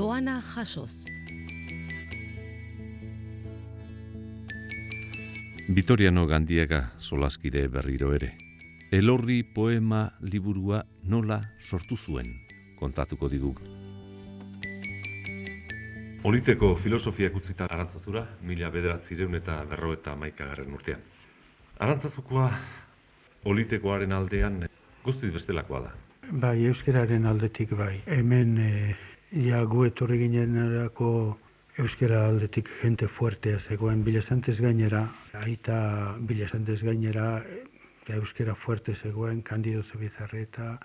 doana jasoz. Vitoriano Gandiaga solaskide berriro ere. Elorri poema liburua nola sortu zuen, kontatuko digu. Oliteko filosofiak utzita arantzazura, mila bederatzireun eta berro eta maikagarren urtean. Arantzazukoa olitekoaren aldean guztiz bestelakoa da. Bai, euskararen aldetik bai. Hemen e, ja gu etorri ginenerako euskara aldetik jente fuertea zegoen. Bilesantez gainera, aita bilesantez gainera ja, euskara fuerte zegoen, Candido Zubizarreta,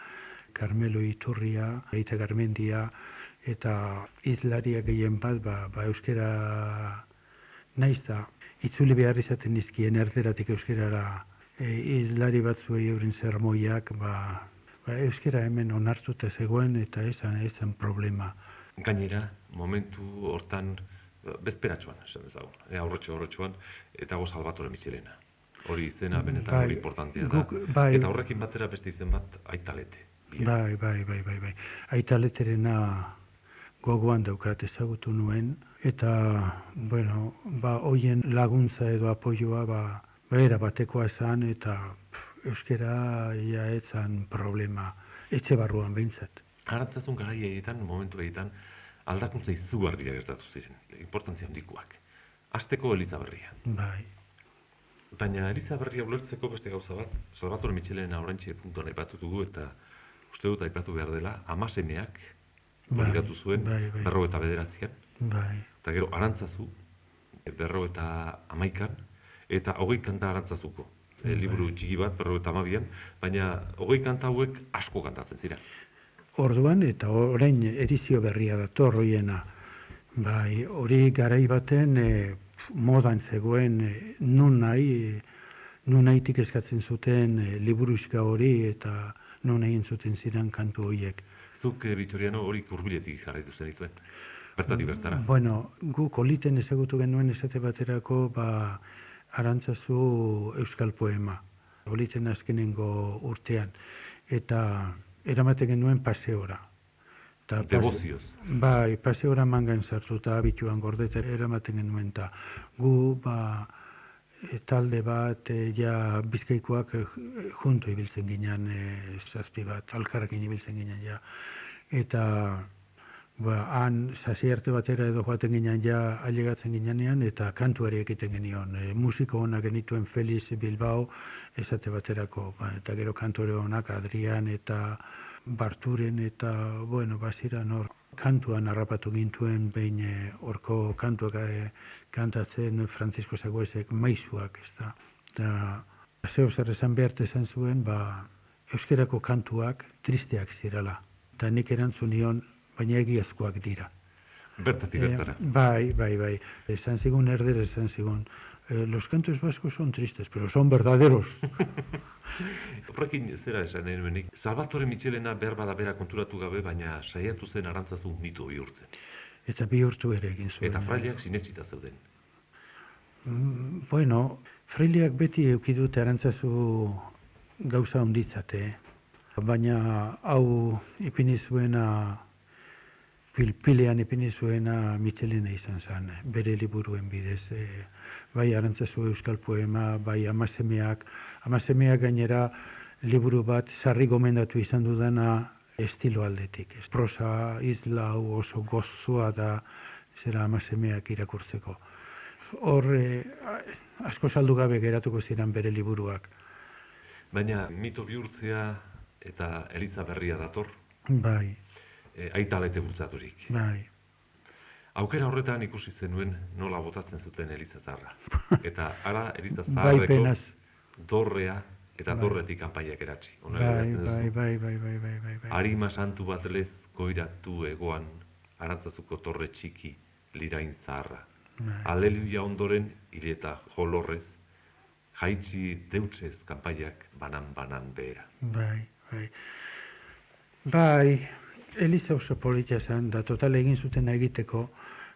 Carmelo Iturria, aita Garmendia, eta izlaria gehien bat, ba, ba euskara naiz da, itzuli behar izaten nizkien erderatik euskarara e, izlari batzuei eurin zermoiak, ba, ba, euskera hemen onartuta zegoen eta esan esan problema. Gainera, momentu hortan bezperatxoan, esan ezagun, e, aurrotxo aurrotxoan, eta go Salvatore Michelena. Hori izena benetan bai, hori importantea da. bai, eta horrekin batera beste izen bat aitalete. Bai, bai, bai, bai, bai. Aitaleterena gogoan daukat ezagutu nuen, eta, bueno, ba, hoien laguntza edo apoioa, ba, ba era batekoa esan, eta euskera ia etzan problema etxe barruan behintzat. Arantzazun gara egiten, momentu egiten, aldakuntza izugarria gertatu ziren, importantzia handikoak. Azteko Elizaberria. Bai. Baina Elizaberria ulertzeko beste gauza bat, Salvatore Michelena orantxe puntuan aipatu dugu eta uste dut aipatu behar dela, amasemeak bai, zuen, bai, bai. berro eta bederatzean. Bai. Eta gero, arantzazu, berro eta amaikan, eta hogei kanta arantzazuko e, liburu txiki bat, berro eta amabian, baina hogei kanta hauek asko kantatzen zira. Orduan, eta orain edizio berria da, torroiena, bai, hori garai baten e, modan zegoen, e, nun nahi, nun nahitik eskatzen zuten e, liburuzka hori, eta nun egin zuten ziren kantu horiek. Zuk, e, Vitoriano, hori kurbiletik jarraitu zen dituen? Bertatik bertara? Bueno, gu koliten ezagutu genuen esate baterako, ba, arantzazu euskal poema, bolitzen azkenengo urtean, eta eramaten genuen paseora. Ta Devozioz. Bai, paseora mangan sartu eta abituan gordeta eramaten genuen, eta gu, ba, e, talde bat, e, ja, bizkaikoak e, junto ibiltzen ginen, e, zazpi bat, alkarrekin ibiltzen ginen, ja, eta ba, han sasi arte batera edo joaten ginen ja ailegatzen ginenean eta kantuari egiten genion. E, musiko honak genituen Feliz Bilbao esate baterako, ba, eta gero kantuare honak Adrian eta Barturen eta, bueno, basira nor kantuan harrapatu gintuen behin e, orko kantuak e, kantatzen Francisco Zaguesek maizuak, ez da. Eta zeo zer esan behar esan zuen, ba, euskerako kantuak tristeak zirala. Eta nik erantzun nion, baina egiazkoak dira. Bertatik eh, bertara. bai, bai, bai. Esan zigun erder, esan zigun. Eh, los cantos vascos son tristes, pero son verdaderos. Horrekin zera esan nahi Salvatore Michelena berba da bera konturatu gabe, baina saiatu zen arantzazu mitu bihurtzen. Eta bihurtu ere egin zuen. Eta fraileak sinetxita zeuden. Mm, bueno, fraileak beti eukidute arantzazu gauza onditzate. Baina hau ipini zuena pilpilean ipini zuena Michelena izan zen, bere liburuen bidez. E, bai arantzazu euskal poema, bai amasemeak, amasemeak gainera liburu bat sarri gomendatu izan dudana estilo aldetik. Prosa isla oso gozua da zera amasemeak irakurtzeko. Hor, e, asko saldu gabe geratuko ziren bere liburuak. Baina mito bihurtzea eta Eliza berria dator? Bai, e, aita lete bultzaturik. Bai. Aukera horretan ikusi zenuen nola botatzen zuten Eliza Zarra. Eta ara Eliza Zarreko bai, dorrea eta bai. dorretik kanpaiak eratzi. Bai, bai, bai, bai, bai, bai, bai, bai. Arima santu bat lez koiratu egoan arantzazuko torre txiki lirain zaharra. Bai. Aleluia ondoren hileta jolorrez jaitsi deutsez kanpaiak banan-banan behera. Bai, bai. Bai, Eliza oso politia zen, da total egin zuten egiteko,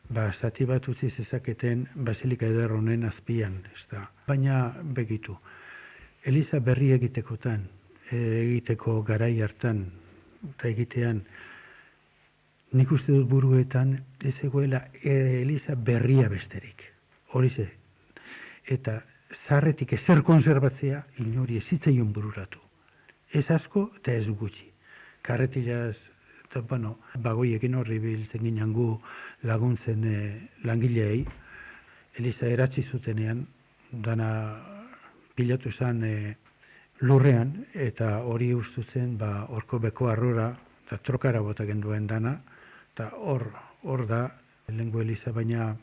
ba, zati bat utzi zezaketen Basilika Eder honen azpian, ez da. Baina begitu, Eliza berri egitekotan, egiteko garai hartan, eta egitean, nik uste dut buruetan ez egoela Eliza berria besterik. Hori ze. Eta zarretik ezer konserbatzea inori ezitzaion bururatu. Ez asko eta ez gutxi. Karretilaz, eta, bueno, bagoiekin horri biltzen ginen gu laguntzen e, langileei, Eliza eratzi zutenean, dana pilatu zen e, lurrean, eta hori ustutzen, ba, orko beko arrora, eta trokara bota duen dana, eta hor, hor da, lengu Eliza, baina,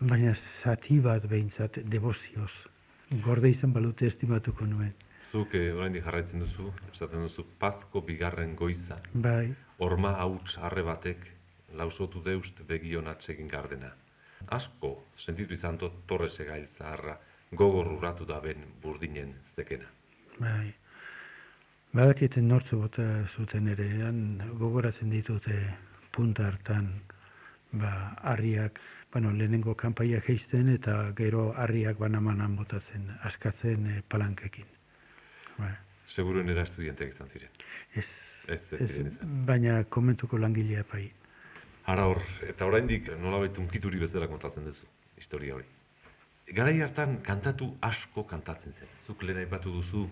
baina zati bat behintzat, debozioz, gorde izan balute estimatuko nuen. Zuk eh, oraindik jarraitzen duzu, esaten duzu pazko bigarren goiza. Bai, Horma hauts harre batek lausotu deust begion atsegin gardena. Asko sentitu izan dut torrese gail zaharra gogor urratu da ben burdinen zekena. bai. Badakiten nortzu bota zuten ere, gogoratzen ditute punta hartan, ba, harriak, bueno, lehenengo kanpaia geizten eta gero harriak banamanan botatzen, askatzen eh, palankekin. Bai. Seguruen era estudianteak izan ziren. Ez, Ez, ez ziren izan. baina komentuko langilea bai. Ara hor, eta oraindik nolabait unkituri bezala kontatzen duzu, historia hori. Garai hartan kantatu asko kantatzen zen. Zuk lehen aipatu duzu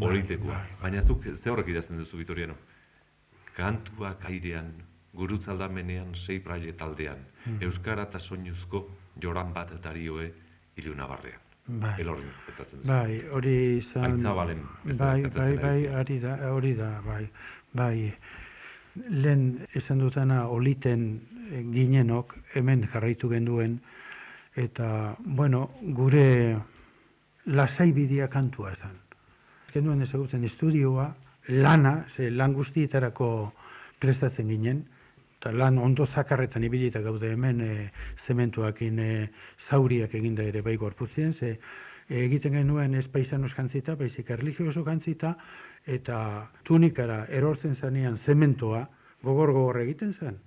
olitekoa. bai, bai. Baina zuk ze horrek idazten duzu, Vitoriano? Kantuak airean, gurutzaldamenean sei praile taldean, Hmm. euskara eta soinuzko joran bat darioe ilunabarrean. Bai. Elorrin kontatzen duzu. Bai, hori izan... Aitzabalen Bai, bai, bai, hori da, hori da, bai. Bai, lehen esan dutana oliten eh, ginenok hemen jarraitu genduen, eta, bueno, gure lasai bidea kantua esan. Genuen ezagutzen estudioa, lana, ze lan guztietarako prestatzen ginen, eta lan ondo zakarretan ibilita gaude hemen e, zementuakin e, zauriak eginda ere bai gorputzien, ze e, egiten genuen ez paisanos jantzita, baizik erligioso jantzita, eta tunikara erortzen zanean zementoa gogor gogor egiten zen.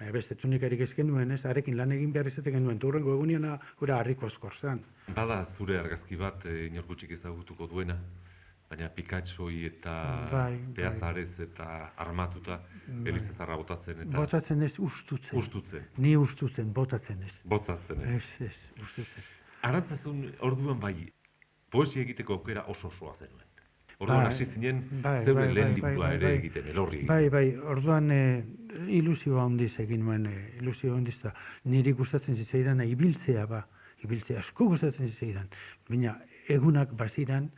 Baina beste tunikarik ez genuen ez, arekin lan egin behar izaten genuen, eta hurrengo egunean gura harriko eskor zen. Bada zure argazki bat e, inorkutxik ezagutuko duena, baina Pikatsoi eta Bai, Beazarez eta armatuta Eliza zarra botatzen eta Botatzen ez ustutzen. ustutzen, Ni ustutzen, botatzen ez. botzatzen ez. Ez, ez, ustutzen. Arantzazun orduan bai, poesia egiteko aukera oso osoa zenuen. Orduan Bai, hasi zinen, bai, zeure bai, lehen bai, liburua bai, ere bai. egiten, elorri egiten. Bai, bai, orduan e, ilusioa handiz egin nuen, e, ilusioa handiz da. Niri gustatzen zitzaidan ibiltzea ba, ibiltzea asko gustatzen zitzaidan. Baina egunak baziran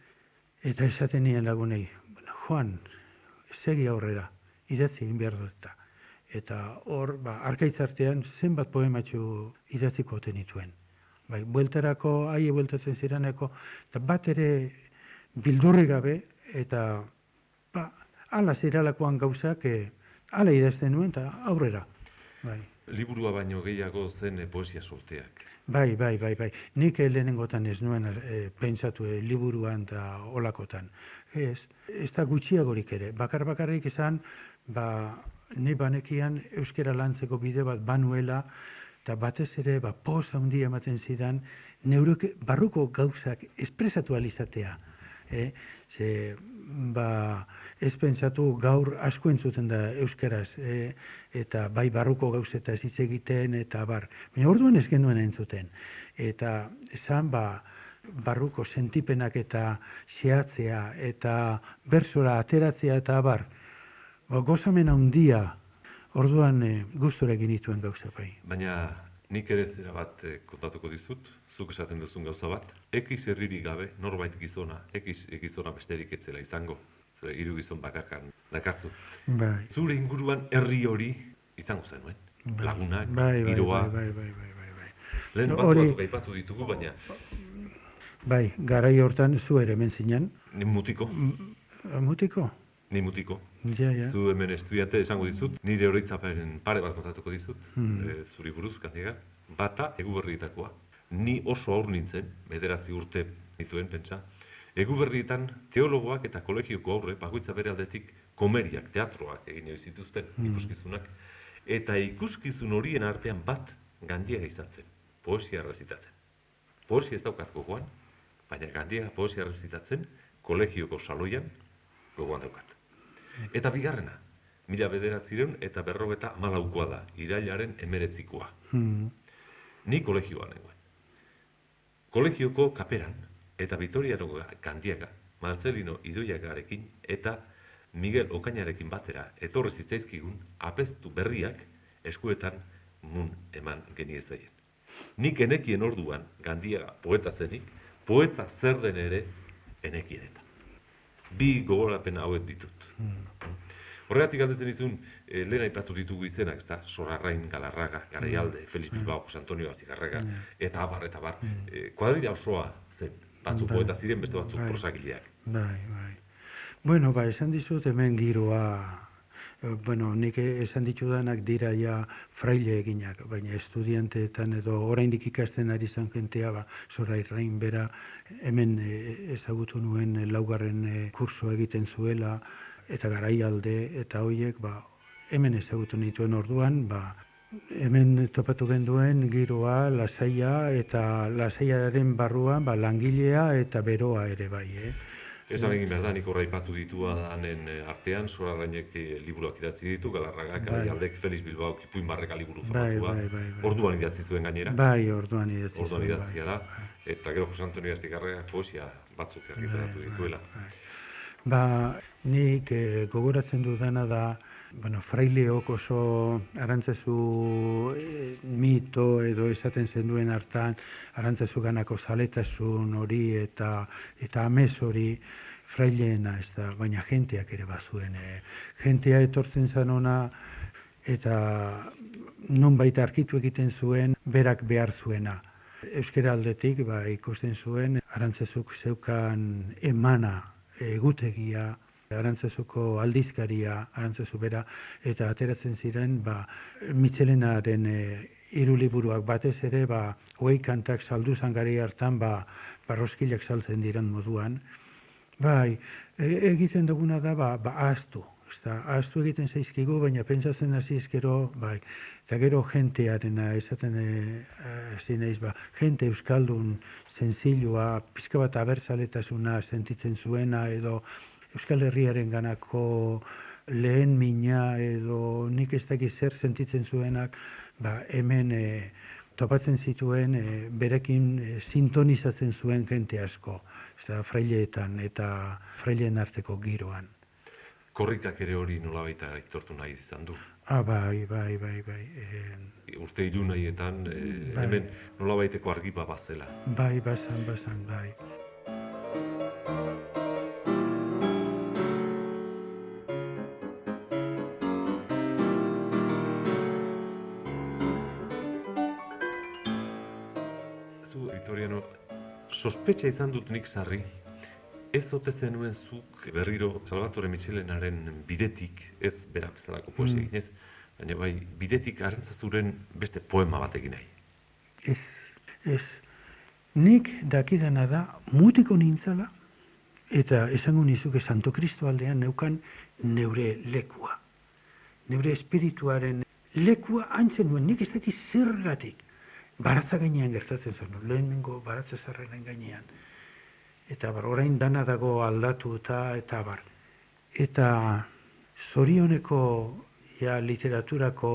eta esaten nien lagunei, Juan, segi aurrera, idatzi egin behar dut eta. Hor, ba, arkaitzartean zenbat poematxu idatziko oten nituen. Bai, bueltarako, aie bueltatzen zireneko, eta bat ere bildurri gabe, eta ba, ala ziralakoan gauzak, e, ala idazten nuen, eta aurrera. Bai. Liburua baino gehiago zen eh, poesia sorteak. Bai, bai, bai, bai. Nik eh, lehenengotan ez nuen e, pentsatu e, liburuan eta olakotan. Ez, ez da gutxiagorik ere. Bakar bakarrik izan, ba, ni banekian euskera lantzeko bide bat banuela, eta batez ere, ba, poz handia ematen zidan, neuroke, barruko gauzak espresatu alizatea. Eh? Ze, ba, ez pentsatu gaur asko entzuten da euskaraz, eh? Eta bai barruko gauzetaz hitz egiten, eta bar. Baina orduan ez genuen entzuten. Eta esan, ba, barruko sentipenak eta xeatzea, eta bersora ateratzea, eta bar. Ba, gozamen handia, orduan eh, gustura egin dituen gauza bai. Baina nik ere zera bat eh, kontatuko dizut, zuk esaten duzun gauza bat. Ekiz herririk gabe, norbait gizona, ekiz gizona besterik etzela izango. Zure hiru gizon bakarkan dakartzu. Bai. Zure inguruan herri hori izango zenuen. Bai. Lagunak, bai, bai, giroa. Bai, bai, bai, bai, bai. Lehen No, hori- aipatu ditugu, baina Bai, garai hortan zu ere hemen zinen. ni mutiko, Mutiko? ni mutiko. Ja, ja. Zu hemen estudiante esango dizut, nire oroitzapen pare bat kontatuko dizut, Hmm. eh, zuri buruz, gainera. Bata, eguberrietakoa. Ni oso aur nintzen, bederatzi urte nituen, pentsa. Eguberrietan teologoak eta kolegioko aurre, bakoitza bere aldetik, komeriak, teatroak egin zituzten, ikuskizunak. Eta ikuskizun horien artean bat, gandiaga izan zen, poesia errezitatzen. Poesia ez daukat gogoan, baina gandiaga poesia errezitatzen, kolegioko saloian, gogoan daukat. Eta bigarrena, mila bederatzireun eta berrogeta malaukoa da, irailaren emeretzikoa. Hmm. Ni kolegioan egoen. Kolegioko kaperan eta Vitoriano Gandiaga, Marcelino Idoiagarekin eta Miguel Okainarekin batera etorri zitzaizkigun apestu berriak eskuetan mun eman geniezaien. Nik enekien orduan Gandiaga poeta zenik, poeta zer den ere enekien eta. Bi gogorapen hauek ditut. Hmm. Horregatik aldezen izun, e, lehen aipatu ditugu izenak, ez da, Sorarrain, Galarraga, Garaialde, Mm. Feliz Bilbao, Jose Antonio Azigarraga, Mm. eta abar, eta abar. Mm. E, kuadrilla osoa zen, batzuk Bai. poeta ziren, beste batzuk Bai. prosagileak. Bai, bai. Bueno, ba, esan dizut hemen giroa, eh, bueno, nik esan ditudanak dira ja fraile eginak, baina estudianteetan edo oraindik ikasten ari zan jentea, ba, zora irrain bera, hemen eh, ezagutu nuen laugarren eh, kurso egiten zuela, eta garaialde, eta hoiek, ba, hemen ezagutu nituen orduan, ba, hemen topatu genduen giroa, lasaia, eta lasaiaren barruan, ba, langilea eta beroa ere bai, eh? Esan egin behar da, nik horra ipatu ditu hanen eh, artean, Sorarrainek eh, liburuak idatzi ditu, Galarragak, Bai. Garaialdek, Feliz Bilbao, Ipuin Barreka liburu Bai, famatua, bai, bai, bai. orduan idatzi zuen gainera, Bai, orduan idatzi orduan zuen, idatzia bai. da, eta gero Jose Antonio Astigarragak poesia batzuk Bai, argitaratu bai, dituela. bai. Ba, nik eh, gogoratzen dudana da, bueno, fraileok oso arantzazu eh, mito edo esaten zenduen hartan, arantzazu ganako zaletasun hori eta eta amez hori fraileena, ez da, baina jenteak ere bazuen. Eh. Jentea etortzen zan ona eta nonbait arkitu egiten zuen, berak behar zuena. Euskara aldetik ba, ikusten zuen arantzazuk zeukan emana egutegia, arantzazuko aldizkaria, arantzazu bera, eta ateratzen ziren ba, Mitxelenaren e, hiru liburuak batez ere, ba, hogei kantak saldu zangari hartan, ba, barroskilak saltzen diren moduan. Bai, e, egiten duguna da, ba, ba ahaztu. Ezta, ahaztu egiten zaizkigu, baina pentsatzen hasi gero, bai, eta gero jentearena, esaten e, hasi naiz, ba, jente euskaldun zenzilua, pizka bat abertzaletasuna sentitzen zuena, edo Euskal Herriaren ganako lehen mina edo nik ez dakit zer sentitzen zuenak, ba, hemen e, topatzen zituen e, berekin e, sintonizatzen zuen jente asko, eta fraileetan eta fraileen arteko giroan. Korrikak ere hori nolabait aitortu nahi izan du. Ah, bai, bai, bai, bai. E, Urte ilunaietan, e, Bai. hemen nolabaiteko argipa bazela. bai, basan, basan, bai. Sospetxa izan dut nik sarri, ez ote zenuen zuk berriro Salvatore Michelenaren bidetik, ez bera bezalako poesia Mm. eginez, baina bai, bidetik arantzazuren beste poema bat egin nahi. Ez, ez. Nik dakidana da, mutiko nintzala, eta esango nizuke Santo Kristo aldean neukan neure lekua. Neure espirituaren lekua antzen nuen, nik ez dakit zergatik. Baratza gainean gertatzen zen, lehenengo baratza zarraren gainean. Eta bar, orain dana dago aldatu eta eta bar. Eta zorioneko ja, literaturako,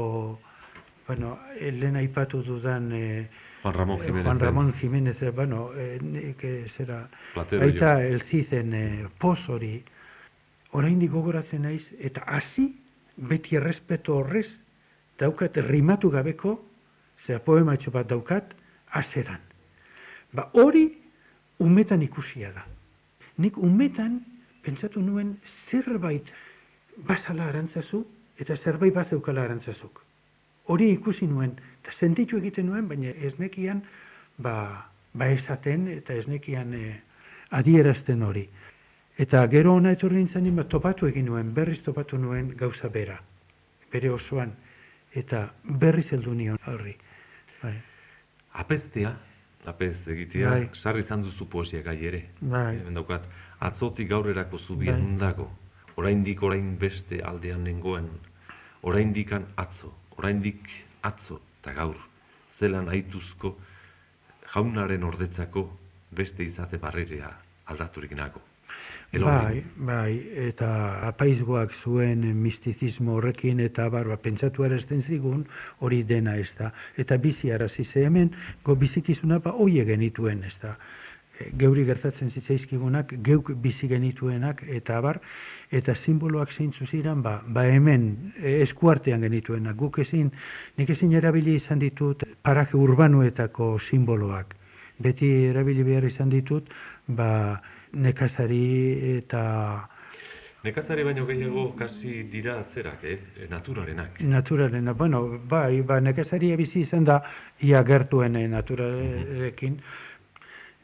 bueno, eh, lehen aipatu dudan eh, Juan Ramon Eh, Jiménez. Juan Ramon Jiménez, bueno, nik eh, zera, Platero aita el zizen eh, poz hori, oraindik gogoratzen naiz, eta hasi beti errespeto horrez, daukat rimatu gabeko, zera poematxo bat daukat, azeran. Ba hori umetan ikusia da. Nik umetan pentsatu nuen zerbait bazala arantzazu, eta zerbait bazeukala arantzazuk. Hori ikusi nuen, eta sentitu egiten nuen, baina ez nekian, ba, ba esaten, eta ez nekian eh, adierazten hori. Eta gero ona etorri nintzen, ba, topatu egin nuen, berriz topatu nuen gauza bera, bere osoan, eta berriz heldu nion horri. Bai, Apeztea, apez egitea, Bai. sarri izan duzu poesia gai ere. bai, Hemen daukat, atzotik gaurerako zubian Bai. dago, oraindik orain beste aldean nengoen, oraindikan atzo, oraindik atzo eta gaur, zelan aituzko jaunaren ordetzako beste izate barrerea aldaturik nago. Bai, bai, eta apaizgoak zuen mistizismo horrekin eta barba pentsatu erazten zigun hori dena ez da. Eta bizi arazi ze hemen, go bizikizuna ba hoie genituen ez da. E, geuri gertatzen zitzaizkigunak, geuk bizi genituenak eta bar, eta simboloak zeintzu ziren, ba, ba hemen e, eskuartean genituenak. Guk ezin, nik ezin erabili izan ditut paraje urbanuetako simboloak. Beti erabili behar izan ditut, ba, nekazari eta... Nekazari baino gehiago kasi dira zerak, eh? naturarenak. Naturarenak, bueno, bai, ba, nekazari bizi izan da ia gertuen eh, naturarekin.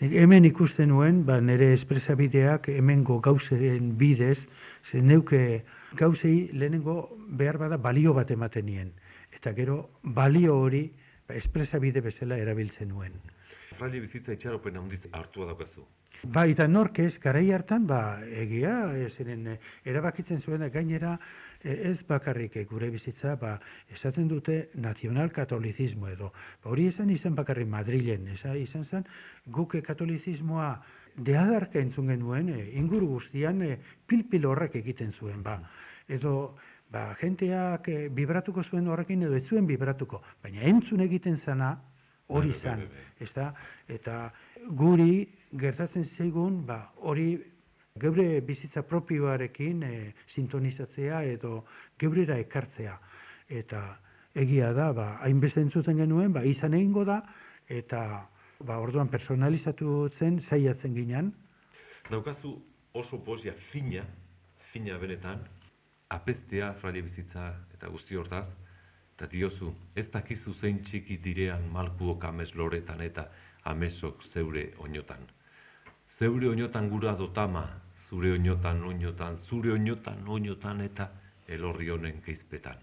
Hemen ikusten nuen, ba, nire espresabideak hemengo gauzen bidez, ze neuke gauzei lehenengo behar bada balio bat ematen nien. Eta gero balio hori ba, espresabide bezala erabiltzen nuen. Fraile bizitza itxaropen handiz hartua daukazu. Ba, eta nork garai hartan, ba, egia, ziren, eh, erabakitzen zuen gainera, eh, ez bakarrik eh, gure bizitza, ba, esaten dute nazional katolizismo edo. Ba, hori esan izan bakarrik Madrilen, esa, izan zen, guke katolizismoa deadarka entzun genuen, inguru guztian pilpil horrek egiten zuen, ba. Edo, ba, jenteak e, bibratuko zuen horrekin edo ez zuen bibratuko, baina entzun egiten zana hori bai, bai, zan, bai, ez da, eta guri gertatzen zaigun, ba, hori geure bizitza propioarekin e, sintonizatzea edo geurera ekartzea. Eta egia da, ba, hainbeste entzuten genuen, ba, izan egingo da, eta ba, orduan personalizatu zen, zaiatzen ginen. Daukazu oso poesia fina, fina benetan, apestea fraile bizitza eta guzti hortaz, eta diozu, ez dakizu zein txiki direan malkuo kames loretan eta amesok zeure oinotan zeure oinotan gura dotama, zure oinotan oinotan, zure oinotan oinotan eta elorri honen geizpetan.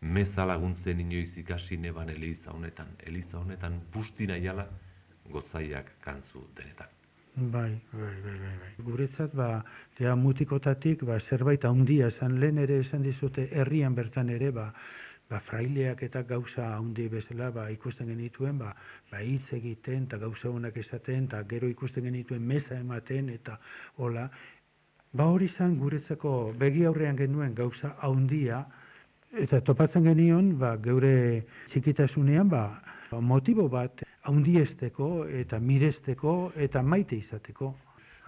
Meza laguntzen inoiz ikasi neban eliza honetan, eliza honetan busti nahiala gotzaiak kantzu denetan. Bai, bai, bai, bai, bai. Guretzat, ba, ja, mutikotatik, ba, zerbait handia esan lehen ere esan dizute herrian bertan ere, ba, ba, fraileak eta gauza handi bezala ba, ikusten genituen, ba, ba, hitz egiten eta gauza honak esaten, eta gero ikusten genituen meza ematen, eta hola. Ba hori zan guretzako begi aurrean genuen gauza handia, eta topatzen genion, ba, geure txikitasunean, ba, motibo bat handiesteko eta miresteko eta maite izateko.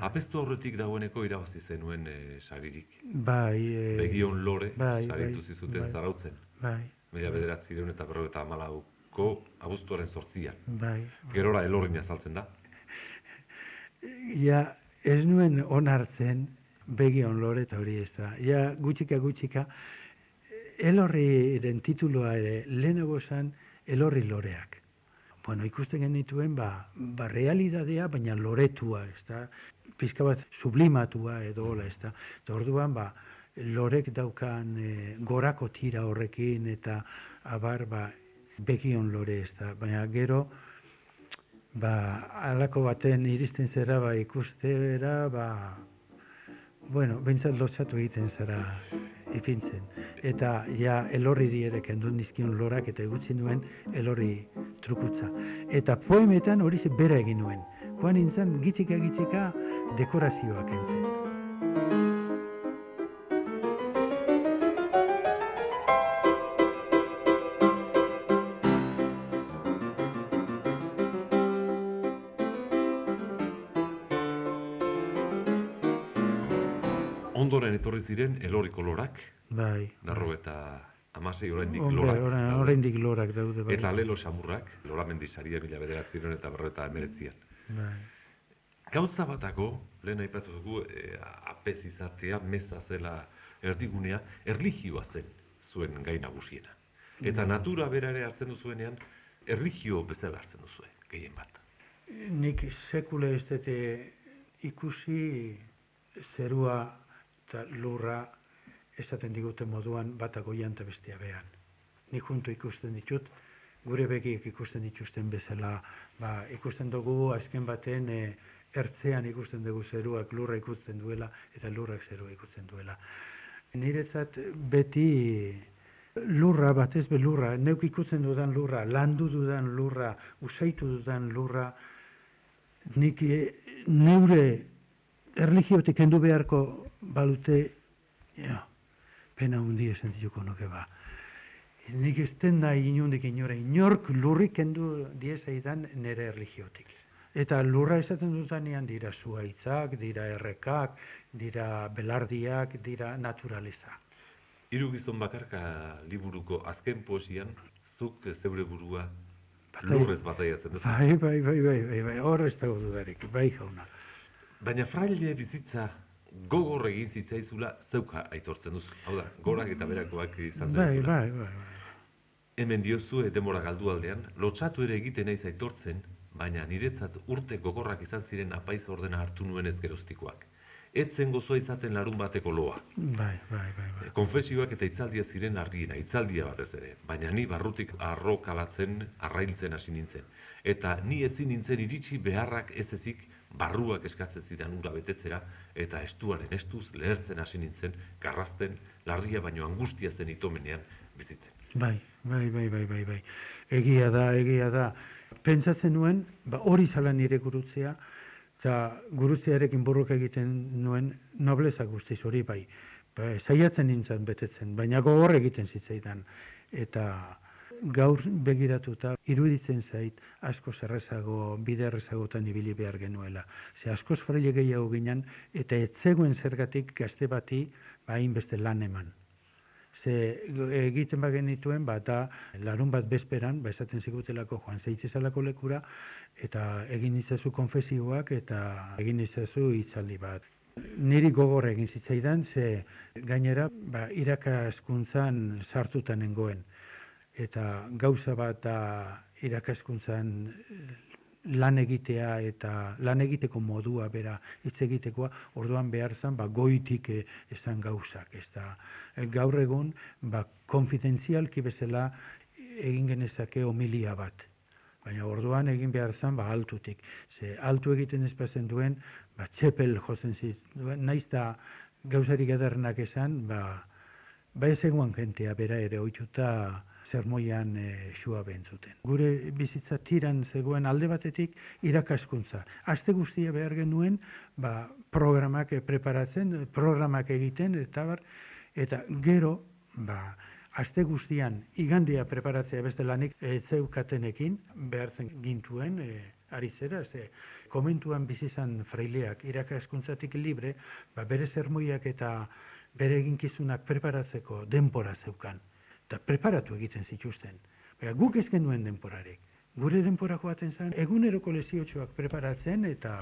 Apestu horretik dagoeneko irabazi zenuen e, saririk. Bai. E, Begion lore, bai, saritu bai, zizuten bai, zarautzen. Bai. Mila bai. bederatzi deun eta berro eta amalauko abuztuaren sortzian. Bai. Gerora elorrin azaltzen da. Ja, ez nuen onartzen begion lore eta hori ez da. Ja, gutxika gutxika, elorriren tituloa ere lehenago zan elorri loreak. Bueno, ikusten genituen, ba, ba realidadea, baina loretua, ez da pizka bat sublimatua edo hola, ez da. Eta orduan, ba, lorek daukan e, gorako tira horrekin eta abar, ba, begion lore ez da. Baina gero, ba, alako baten iristen zera, ba, ikuste bera, ba, bueno, bentsat lotzatu egiten zara ipintzen. Eta ja elorri ere kendu nizkion lorak eta egutzi nuen elorri trukutza. Eta poemetan hori bera egin nuen. Joan nintzen gitzika gitzika dekorazioak entzen. Ziren elori kolorak. Bai. Darro eta amasei oraindik lorak. Oraindik lorak daude. Bai. Eta lelo samurrak, loramendi saria mila bederatziren eta berreta emeretzian. Bai. Gauza batako, lehen aipatu dugu, e, apez izatea, meza zela erdigunea, erligioa zen zuen gai nagusiena. Eta natura berare hartzen duzuenean, erligio bezala hartzen duzue, gehien bat. Nik sekule ez dute ikusi zerua eta lurra esaten digute moduan batako janta bestia behan. Nik junto ikusten ditut, gure begiek ikusten dituzten bezala, ba, ikusten dugu azken baten e, ertzean ikusten dugu zeruak lurra ikusten duela eta lurrak zerua ikusten duela. Niretzat beti lurra batez be lurra, neuk ikutzen dudan lurra, landu dudan lurra, usaitu dudan lurra, nik neure erligiotik kendu beharko balute, ja, pena hundi esentituko nuke ba. Nik ez den nahi inundik inora, inork lurrik kendu diezaidan nire erligiotik. Eta lurra esaten dutanean dira zuaitzak, dira errekak, dira belardiak, dira naturaleza. Hiru gizon bakarka liburuko azken poesian, zuk zeure burua Batai- lurrez bataiatzen duzu. Bai, bai, bai, bai, bai, bai, hor ez dago dudarik, bai jauna. Baina fraile bizitza gogor egin zitzaizula zeuka aitortzen duzu. Hau da, gorak eta berakoak izan Bai, bai, bai, bai. Hemen diozu demora galdu aldean, lotxatu ere egiten naiz aitortzen, baina niretzat urte gogorrak izan ziren apaiz ordena hartu nuen ez geroztikoak. Etzen gozoa izaten larun bateko loa. Bai, bai, bai, bai. Konfesioak eta itzaldia ziren argiena, itzaldia batez ere, baina ni barrutik arrokalatzen, arrailtzen hasi nintzen. Eta ni ezin nintzen iritsi beharrak ez ezik barruak eskatzen zidan ura betetzera, eta estuaren estuz lehertzen hasi nintzen, garrazten, larria baino angustia zen itomenean bizitzen. Bai, bai, bai, bai, bai, bai. Egia da, egia da. Pentsatzen nuen, ba, hori zala nire gurutzea, eta gurutzearekin borroka egiten nuen nobleza guztiz hori bai. Ba, saiatzen nintzen betetzen, baina gogor egiten zitzaidan. Eta gaur begiratuta iruditzen zait asko errezago, bide errezagotan ibili behar genuela. Ze askoz fraile gehiago ginen, eta ez zegoen zergatik gazte bati ba, hainbeste lan eman. Ze egiten ba genituen, ba, da larun bat bezperan, ba, esaten zigutelako joan zeitzezalako lekura, eta egin izazu konfesioak eta egin izazu hitzaldi bat. Niri gogor egin zitzaidan, ze gainera ba, irakaskuntzan sartuta nengoen. Eta gauza bat da irakaskuntzan eh, lan egitea eta lan egiteko modua bera hitz egitekoa, orduan behar zen ba, goitik eh, esan gauzak. Ez da, eh, gaur egun ba, konfidentzialki bezala egin genezake homilia bat. Baina orduan egin behar zen ba, altutik. Ze altu egiten ez bazen duen, ba, txepel jozen zituen, naiz da gauzarik ederrenak esan, ba, ba ez jentea bera ere ohituta zermoian e, xua behentzuten. Gure bizitza tiran zegoen alde batetik irakaskuntza. Aste guztia behar genuen ba, programak eh, preparatzen, eh, programak egiten, eta bar, eta gero, ba, aste guztian igandia preparatzea beste lanik e, zeukatenekin behartzen gintuen e, ari zera, ze komentuan bizizan fraileak irakaskuntzatik libre, ba, bere zermoiak eta bere eginkizunak preparatzeko denpora zeukan. Eta preparatu egiten zituzten. Baina guk ez genuen denporarek. Gure denpora joaten zen, eguneroko leziotxoak preparatzen eta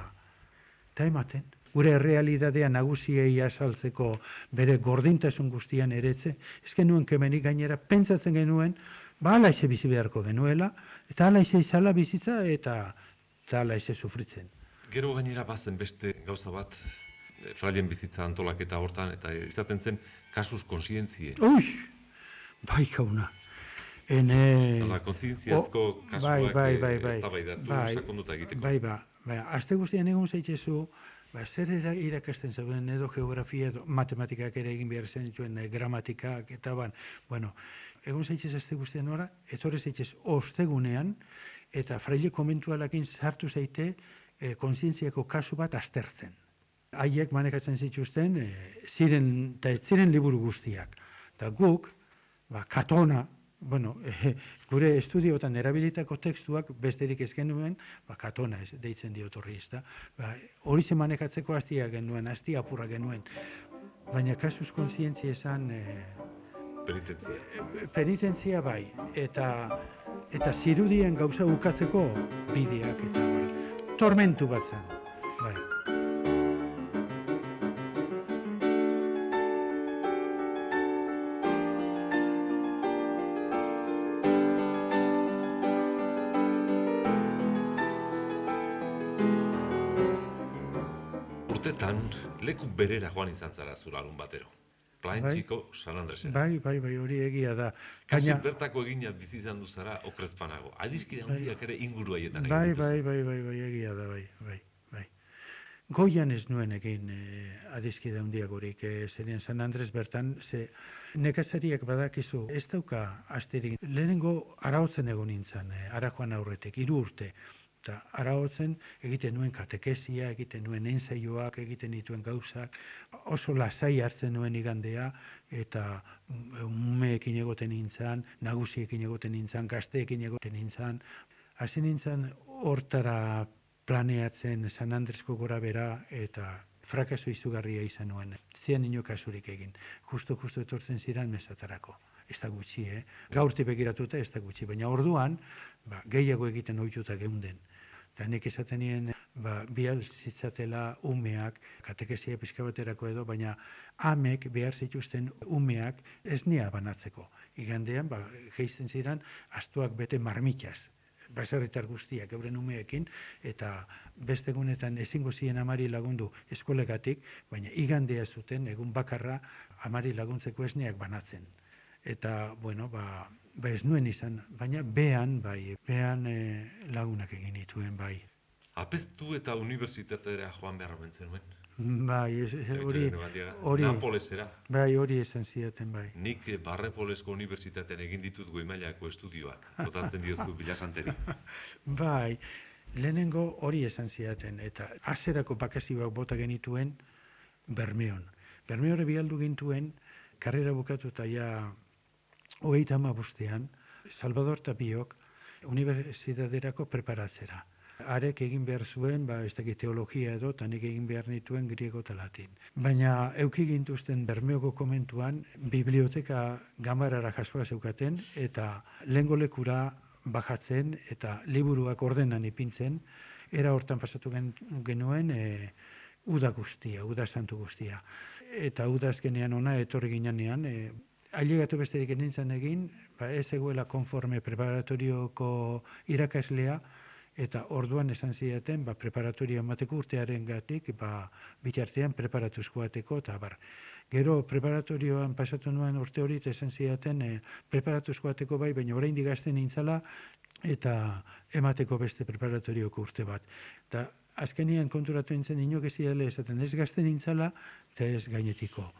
eta ematen. Gure realidadea nagusiei asaltzeko bere gordintasun guztian eretze, ez genuen kemenik gainera pentsatzen genuen, ba alaize bizi beharko genuela, eta alaize izala bizitza eta, eta alaize sufritzen. Gero gainera bazen beste gauza bat, frailen bizitza antolaketa hortan, eta izaten zen kasus konsientzie. Ui, bai jauna. Ene... Hala, kontzientziazko O, kasuak bai, eh, bai, bai, eztabaidatu, bai, sakonduta egiteko. Bai, ba, bai, aste guztian egun zaitzezu, ba, zer era irakasten zauden edo geografia edo matematikak ere egin behar zen dituen eh, gramatikak eta ban, bueno, egun zaitzez aste guztian ora, etorre zaitzez ostegunean, eta fraile komentualakin sartu zaite eh, kontzientziako kasu bat aztertzen. Haiek manekatzen zituzten, eh, ziren, eta ez ziren liburu guztiak. Eta guk, ba, katona, bueno, eh, gure estudiotan erabilitako tekstuak besterik ez genuen, ba, katona ez, deitzen diot horri ez da. Ba, hori ze manekatzeko hastia genuen, hastia apurra genuen. Baina kasuz kontzientzia esan eh, Penitentzia. penitentzia bai, eta eta zirudien gauza ukatzeko bideak eta bai. Tormentu bat zen, leku berera joan izan zara zura alun batero. Plaentxiko San Andresen. Bai, bai, bai, hori egia da. Kasi Gaina- bertako egina bizi izan du zara okrezpanago. Adiskide handiak ere inguru haietan Bai, egin bai, bai, bai, bai, egia da, bai, bai, bai. Goian ez nuen egin eh, adizkide handiagorik, eh, zerien San Andres bertan, ze nekazariak badakizu, ez dauka asterik. Lehenengo arautzen egon nintzen, eh, ara joan aurretik, hiru urte. Eta arahotzen egiten nuen katekesia, egiten nuen ensaioak, egiten dituen gauzak, oso lasai hartzen nuen igandea, eta umeekin egoten nintzen, nagusiekin egoten nintzen, gazteekin egoten nintzen. Hasi nintzen hortara planeatzen San Andresko gora bera, eta frakaso izugarria izan nuen. Zian ino kasurik egin. Justo, justo etortzen ziren mesatarako. Ez da gutxi, eh? Gaurti begiratuta ez da gutxi, baina orduan, ba, gehiago egiten ohituta geunden. Eta nik esaten nien, ba, bihal zitzatela umeak, katekesia pizka baterako edo, baina amek behar zituzten umeak ez nia banatzeko. Igandean, ba, geizten ziren, astuak bete marmitaz baserritar guztiak euren umeekin, eta beste egunetan ezingo ziren amari lagundu eskolegatik, baina igandea zuten egun bakarra amari laguntzeko esneak banatzen eta bueno, ba, ba ez nuen izan, baina behan bai, behan e, lagunak egin dituen bai. Apestu eta unibertsitatera joan behar bentzen nuen? Bai, hori, hori, Napolesera. Bai, hori esan ziaten, bai. Nik Barrepolesko unibertsitatean egin ditut goimailako estudioak, botatzen diozu bilasanteri. bai, lehenengo hori esan ziaten, eta azerako bakazioak bota genituen Bermeon. Bermeore bialdu gintuen, karrera bukatu eta ja hogeita ama bustean, Salvador Tapiok universitaterako preparatzera. Arek egin behar zuen, ba, ez dakit teologia edo, eta nik egin behar nituen griego eta latin. Baina euki gintuzten bermeoko komentuan, biblioteka gamarara jasoa zeukaten, eta lengo lekura bajatzen, eta liburuak ordenan ipintzen, era hortan pasatu genuen, e, uda guztia, uda santu guztia. Eta uda azkenean ona, etorri ginean, e, ailegatu besterik nintzen egin, ba, ez eguela konforme preparatorioko irakaslea, eta orduan esan zidaten, ba, preparatorio emateko urtearen gatik, ba, bitartean preparatuzko ateko, eta bar. Gero, preparatorioan pasatu nuen urte hori, esan zidaten, e, preparatuzko ateko bai, baina orain digazten nintzala, eta emateko beste preparatorioko urte bat. Eta azkenian konturatu nintzen, inok ez esaten, ez gazten nintzala, eta ez gainetiko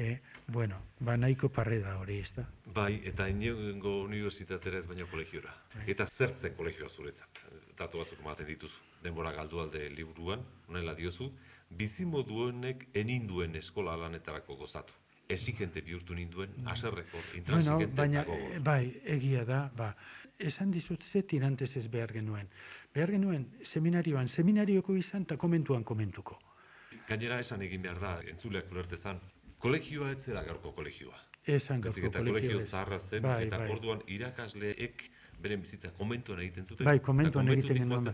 e, bueno, ba nahiko parre da hori, ez da? Bai, eta inongo unibertsitatera ez baino kolegiora. Bai. Eta zertzen kolegioa zuretzat? Datu batzuk ematen dituzu. Denbora galdu alde liburuan, honela diozu, bizimodu honek eninduen eskola lanetarako gozatu. Esigente bihurtu ninduen, bai. aserreko, intransigente bueno, baina, Bai, egia da, ba, esan dizut ze tirantez ez behar genuen. Behar genuen, seminarioan, seminarioko izan, eta komentuan komentuko. Gainera esan egin behar da, entzuleak ulertezan, Kolegioa ez zera gaurko kolegioa. Esan gaurko eta kolegio zaharra zen, bai, eta bai. orduan irakasleek beren bizitza komentuan egiten zuten. Bai, komentuan egiten genuen.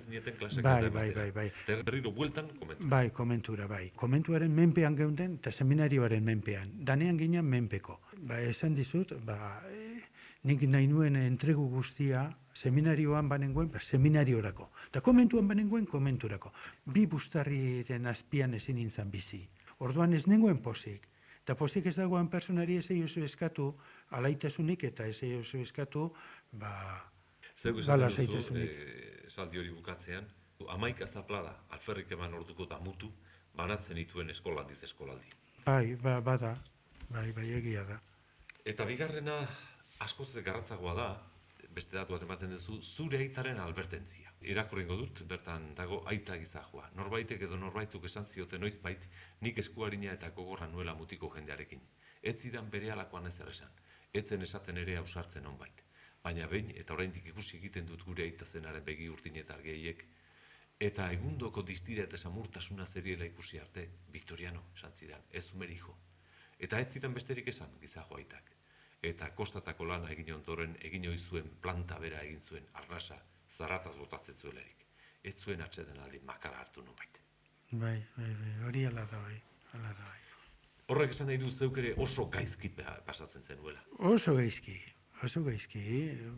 Bai, bai, bai, bai. Eta berriro bueltan komentura. Bai, komentura, bai. Komentuaren menpean geunden, eta seminarioaren menpean. Danean ginen menpeko. Ba, esan dizut, ba, e, nik nahi nuen entregu guztia, seminarioan banengoen, ba, seminariorako. Eta komentuan banengoen, komenturako. Bi bustarriren azpian ezin nintzen bizi. Orduan ez nengoen posik. Eta pozik ez dagoen personari ez oso eskatu, alaitasunik eta ez oso eskatu, ba, Zegu bala zaitasunik. E, saldi hori bukatzean, amaik azapla da, alferrik eman orduko da mutu, banatzen dituen eskolaldiz eskolaldi. Bai, ba, bada, bai, bai, egia da. Eta bigarrena, askoz garratzagoa da, beste datu bat ematen duzu, zure aitaren albertentzia. Irakurrengo dut, bertan dago aita gizahua. Norbaitek edo norbaitzuk esan zioten noiz bait, nik eskuarina eta gogorra nuela mutiko jendearekin. Ez zidan bere alakoan ez esan. Etzen esaten ere ausartzen onbait. Baina behin eta oraindik ikusi egiten dut gure aita zenaren begi urtin eta argeiek, eta egundoko distira eta samurtasuna zeriela ikusi arte, Victoriano, esan zidan, ez umerijo. Eta ez zidan besterik esan, gizajo aitak. Eta kostatako lana egin ontoren egin zuen planta bera egin zuen arnasa, zarataz botatzen zuelarik. Ez zuen atxeden aldi makara hartu nun baita. Bai, bai, bai, hori ala da bai, ala da bai. Horrek esan nahi du zeuk ere oso gaizki pasatzen zenuela. Oso gaizki, oso gaizki,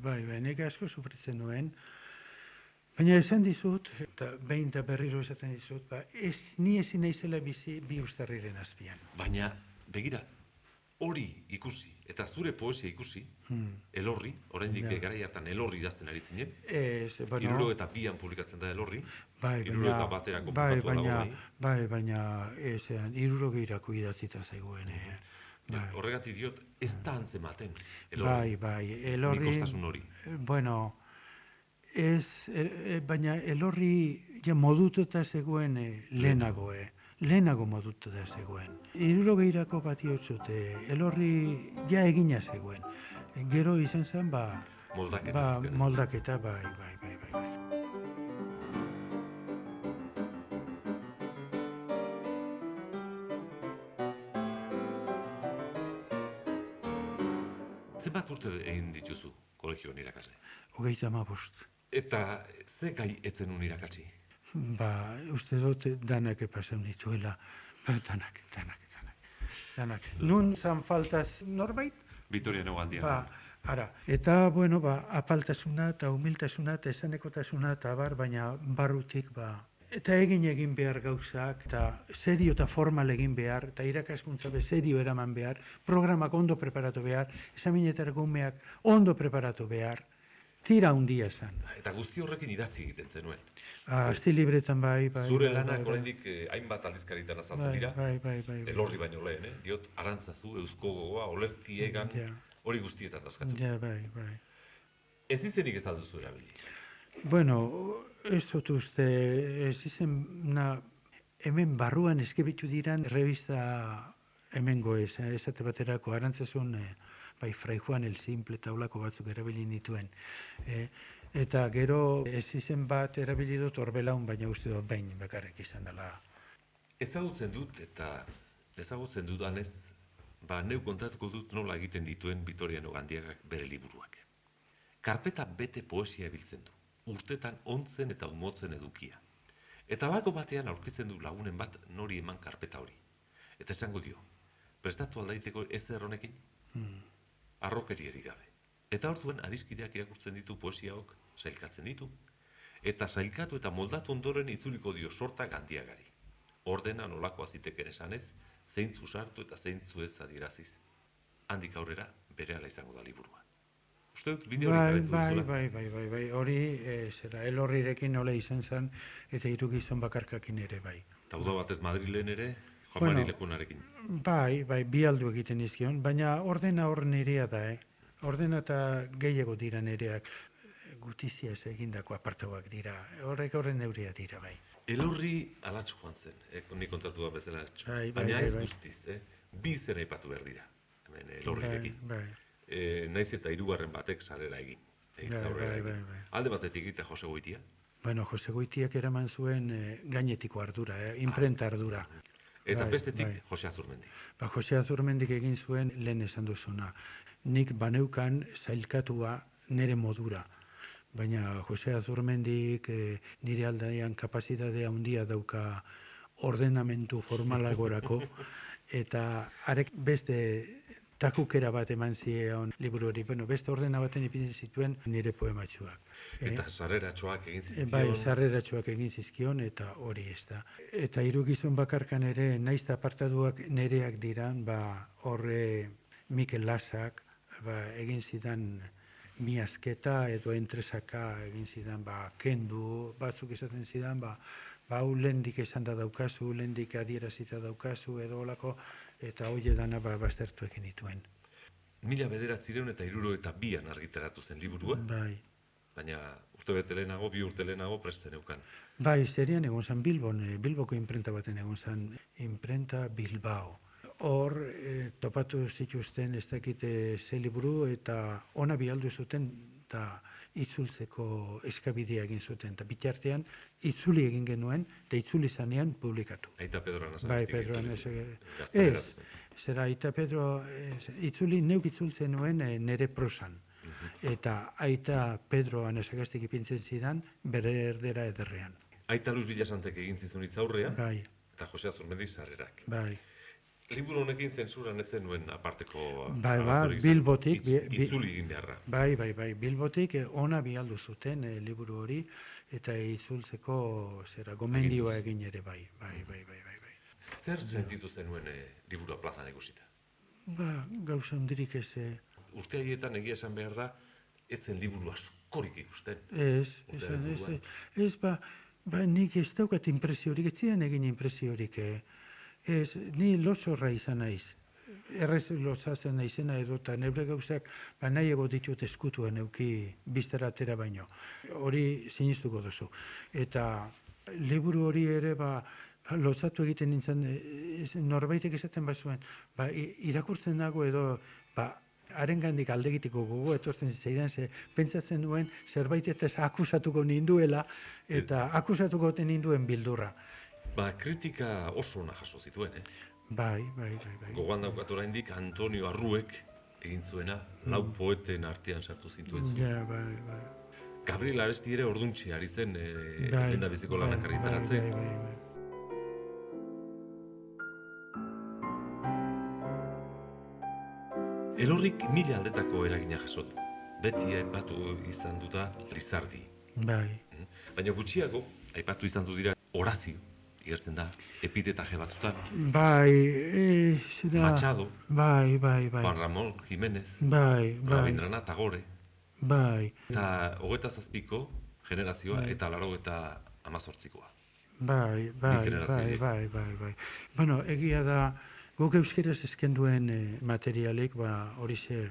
bai, bai, nek asko sufritzen nuen, Baina esan dizut, eta behin eta berriro esaten dizut, ba, ez, ni ezin naizela bizi bi ustarriren azpian. Baina, begira, hori ikusi, eta zure poesia ikusi, hmm. elorri, oraindik ja. garai hartan elorri idazten ari zinen, ez, bueno, iruro eta bian publikatzen da elorri, bai, iruro eta baterako bai, baina, bai, baina, ezean, iruro gehirako idatzita zaiguen, eh? Bai. Horregatik diot, ez da antzematen, elorri. Bai, bai, elorri. Nikostasun hori. Bueno, Ez, e, e, baina elorri ja modututa zegoen e, lehenago, e. lehenago modututa zegoen. Iruro gehirako bat iotzute, elorri ja egina zegoen. Gero izan zen, ba, Moldaketa. ba, moldaketa, bai, bai, bai, bai. bai. Zenbat urte egin dituzu kolegioan irakasle? Hogeita hamabost. Eta ze gai etzen un irakatsi? Ba, uste dut danak epasen dituela. Ba, danak, danak, danak. Danak. Nun zan faltaz norbait? Vitoria Neogandia. Ba, ara. Eta, bueno, ba, apaltasuna eta humiltasuna eta esanekotasuna eta bar, baina barrutik, ba, eta egin egin behar gauzak, eta serio eta formal egin behar, eta irakaskuntza be serio eraman behar, programak ondo preparatu behar, esaminetar gumeak ondo preparatu behar, tira hundia esan. Eta guzti horrekin idatzi egiten zenuen. Ah, Asti libretan bai, bai. Zure bai, lanak bai, bai. oraindik eh, hainbat aldizkaritan azaltzen Bai, dira. bai, bai, bai, bai. Elorri baino lehen, eh? Diot, arantzazu, eusko gogoa, olerti egan, Ja. hori guztietan dauzkatzu. Ja, bai, bai. Ez izenik ez alduzu erabili. Bueno, ez dut uste, ez izen, na, hemen barruan eskibitu diran revista hemengo ez, eh, esate baterako, arantzazun, eh, bai, Fray Juan el Simple taulako batzuk erabili nituen. Eh, eta gero ez izen bat erabili dut orbelaun, baina uste dut bain bakarrik izan dela. Ezagutzen dut eta ezagutzen dudanez, ba neu kontatuko dut nola egiten dituen Vitoria Nogandiagak bere liburuak. Karpeta bete poesia biltzen du. Urtetan ontzen eta umotzen edukia. Eta bako batean aurkitzen du lagunen bat nori eman karpeta hori. Eta esango dio, prestatu aldaiteko ezer honekin, Hmm. arrokerieri gabe. Eta orduan adiskideak irakurtzen ditu poesiaok, sailkatzen ditu, eta sailkatu eta moldatu ondoren itzuliko dio sorta gandiagari. Ordena nolakoa ziteken esanez, zeintzu sartu eta zeintzu ez adieraziz. Handik aurrera berehala izango da liburua. Uste dut bideo hori Bai, bai, bai, bai, bai, bai, hori, e, zera, elorrirekin nola izan zen, eta hiru gizon bakarkakin ere, bai. Eta uda batez Madrilen ere, Juan Bueno. Mari Lekunarekin. Bai, bai, bi aldu egiten izkion, baina ordena hor nirea da, eh? Ordena eta gehiago dira nireak, gutizia ez egindako apartauak dira, horrek horren neuria dira, bai. Elorri alatxo joan zen, eh, nik kontatu da bezala alatxo. Bai, bai, Baina bai, ez bai. guztiz, eh? bi zen aipatu behar dira, hemen Bai, elorrirekin. bai, e, naiz eta hirugarren batek sarera egin. Egin Bai, bai, egin. bai, bai. Alde batetik eta Jose Goitia. Bueno, Jose Goitiak eraman zuen eh, gainetiko ardura, eh, imprenta ardura. Eta Bai, bestetik bai. Jose Azurmendi. Ba, Jose Azurmendik egin zuen lehen esan duzuna. Nik baneukan zailkatua nere modura. Baina Jose Azurmendik eh, nire aldaian kapazitatea handia dauka ordenamentu formalagorako eta arek beste takukera bat eman zion liburu hori. Bueno, beste ordena baten ipini zituen nire poematxuak. Eh? Eta sarreratxoak egin E, zizkion. Bai, sarreratxoak egin zizkion eta hori ez da. Eta hiru gizon bakarkan ere, naiz apartaduak nereak diran, ba, horre Mikel Lasak, ba, egin zidan miazketa edo entresaka egin zidan, ba, kendu, batzuk esaten zidan, ba, ba, hau lehendik esan da daukazu, lehendik adierazita daukazu, edo olako, eta hoi dana ba, baztertu egin dituen. Mila bederatzireun eta iruro eta bian argitaratu zen liburua, Bai. baina urte bete lehenago, bi urte lehenago presten eukan. Bai, serian egon zen Bilbon, eh, Bilboko imprenta baten egon zen, imprenta Bilbao. Hor, eh, topatu zituzten ez dakite ze liburu eta ona bialdu zuten eta itzultzeko eskabidea egin zuten. Eta bitartean itzuli egin genuen eta itzuli zanean publikatu. Aita Pedro Anasagasti. Bai, Pedro. Gaztelera. Ez, zera Aita Pedro, ez, itzuli, neuk itzultzen nuen eh, nere prosan. Eta Aita Pedro Anesagastik ipintzen zidan bere erdera ederrean. Aita Luz Villasantek egin zizun itzaurrea, Bai, eta Jose Azurmendi sarrerak. bai. Liburu honekin zensuran etzen nuen aparteko Bai, ba. Bilbotik, Itz- itzuli egin beharra. Bai, bai, bai. Bilbotik eh, ona bialdu zuten eh, liburu hori eta itzultzeko zera gomendioa egin ere bai. Bai, bai, bai, bai, bai. Zer sentitu zenuen e, liburua plazan ikusita? Ba, gauza hundirik ez, eh, Urte haietan egia esan behar da, etzen liburu askorik ikusten. ez, esan, ez, buruan. ez, ba, ba, nik ez daukat impresiorik, ez zidan egin impresiorik, eh. Ez, ni lotxorra izan naiz. errez lotzatzen naizena edo eta neure gauzak ba, nahi ego ditut eskutuan euki biztera atera baino. Hori sinistuko duzu. Eta liburu hori ere ba, lotzatu egiten nintzen e, norbaitek esaten bazuen, ba, irakurtzen nago edo ba, haren gandik aldegitiko gogo etortzen zitzaidan, ze pentsatzen duen zerbait ez akusatuko ninduela eta akusatuko ninduen bildurra. Ba, kritika oso ona jaso zituen, eh? Bai, bai, bai, bai. Gogoan daukat oraindik Antonio Arruek egin zuena, lau poeten artean sartu zintuen zuen. Ja, bai, bai. Gabriel Aresti ere orduntxe ari zen e, Bai, biziko lanak bai, argitaratzen. Bai, bai, bai. Elorrik mila aldetako eragina jaso du. Beti aipatu izan du da Lizardi. Bai, Baina gutxiago, aipatu izan du dira Horazio, igertzen da, epitetaje batzutan, bai, e, zera... Machado, Bai, bai, bai. Juan Ramón Jiménez, Bai, bai, Rabindranath Tagore, bai, eta hogeta zazpiko generazioa Bai. eta laro eta amazortzikoa. bai, bai, bai, horiek. bai, bai, bai. Bueno, egia da, guk euskeraz ezken duen eh, materialik, ba, hori ze,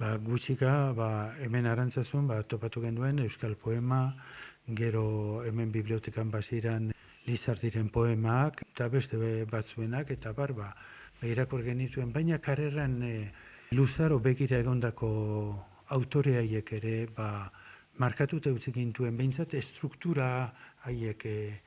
ba, gutxika, ba, hemen arantzazun, ba, topatu genduen euskal poema, gero hemen bibliotekan baziran Lizardiren poemak, eta beste be- batzuenak, eta bar, ba, ba, irakur genituen, baina karreran e, luzaro begira egondako autore haiek ere, ba, markatuta utzi gintuen, behintzat estruktura haiek, e,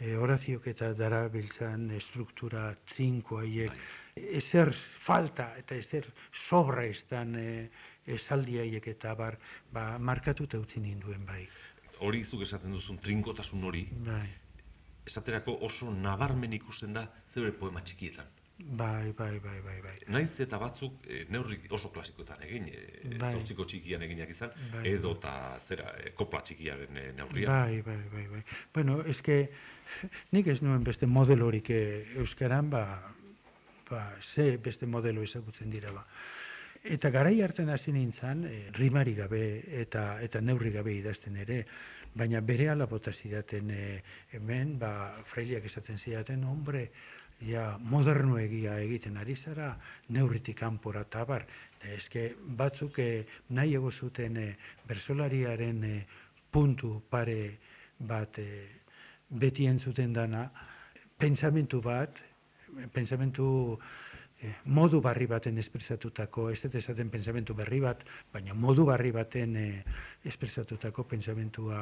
e, Horaziok eta darabiltzan estruktura trinko haiek, ezer falta eta ezer sobra estan e, esaldi haiek eta bar, ba, markatuta utzi ninduen bai. Hori zuk esaten duzun trinkotasun hori, Bai, esaterako oso nabarmen ikusten da zeure poema txikietan. bai, bai, bai, bai, bai. Naiz eta batzuk e, neurri oso klasikoetan egin, e, Bai. zortziko txikian eginak izan, Bai. edo eta zera, e, kopla txikiaren e, neurria. Bai, bai, bai, bai. Bueno, eske nik ez nuen beste modelorik eh, euskaran, ba, ba, ze beste modelo ezagutzen dira ba. Eta garai hartan hasi nintzen, e, rimari gabe eta eta neurri gabe idazten ere, baina bere ala bota zidaten e, hemen, ba, frailiak esaten zidaten, hombre, ja, moderno egia egiten ari zara, neurritik kanpora eta bar. Eta eske batzuk e, nahi ego zuten e, bersolariaren e, puntu pare bat e, beti entzuten dana, pentsamentu bat, pentsamentu eh, modu barri baten espresatutako, ez dut esaten pentsamentu berri bat, baina modu barri baten eh, espresatutako pentsamentua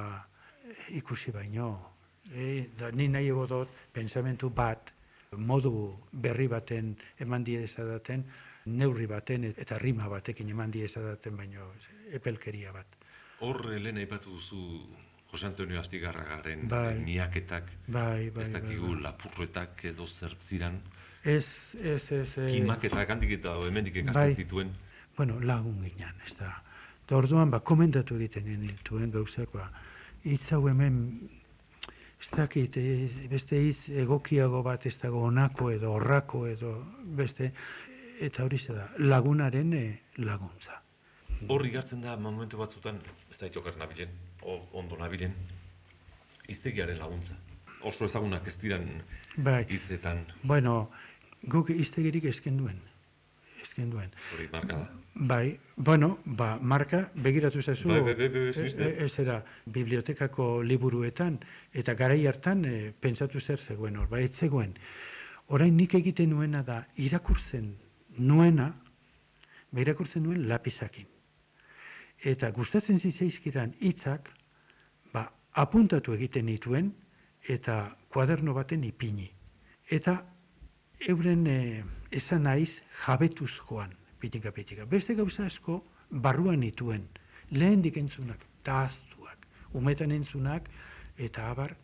eh, ikusi baino. E, da, ni nahi dut pentsamentu bat, modu berri baten eman die ezadaten, neurri baten eta rima batekin eman die ezadaten baino epelkeria bat. Hor eh, lehen aipatu duzu Jose Antonio Astigarragaren Bai. eh, miaketak, Bai, bai, ez bai, dakigu bai. lapurretak edo zertziran, Ez, ez, ez... eh, kimaketak handik eta hemendik ikasten bai. zituen. bueno, lagun ginen, ez da. Eta orduan, ba, komendatu egiten genituen gauzak, ba, hitz hau hemen, ez dakit, eh, beste hitz egokiago bat ez dago onako edo horrako edo beste, eta hori da, lagunaren eh, laguntza. Hor igartzen da momentu batzutan, ez da itokar nabilen, o, ondo nabilen, iztegiaren laguntza. Oso ezagunak ez diran Bai, hitzetan bueno, guk iztegirik esken duen, esken duen. hori marka da. Bai, bueno, ba, marka, begiratu zazu, Bai, bai, bai, bai, e- ez era, bibliotekako liburuetan, eta garai hartan e, pentsatu zer zegoen hor, ba, ez zegoen. Orain nik egiten nuena da, irakurtzen nuena, ba, irakurtzen nuen lapizakin. Eta gustatzen zitzaizkidan hitzak, ba, apuntatu egiten nituen, eta kuaderno baten ipini. Eta euren e, esan naiz jabetuz joan, pitika pitika. Beste gauza asko barruan nituen, lehendik entzunak, taztuak, umetan entzunak, eta abar,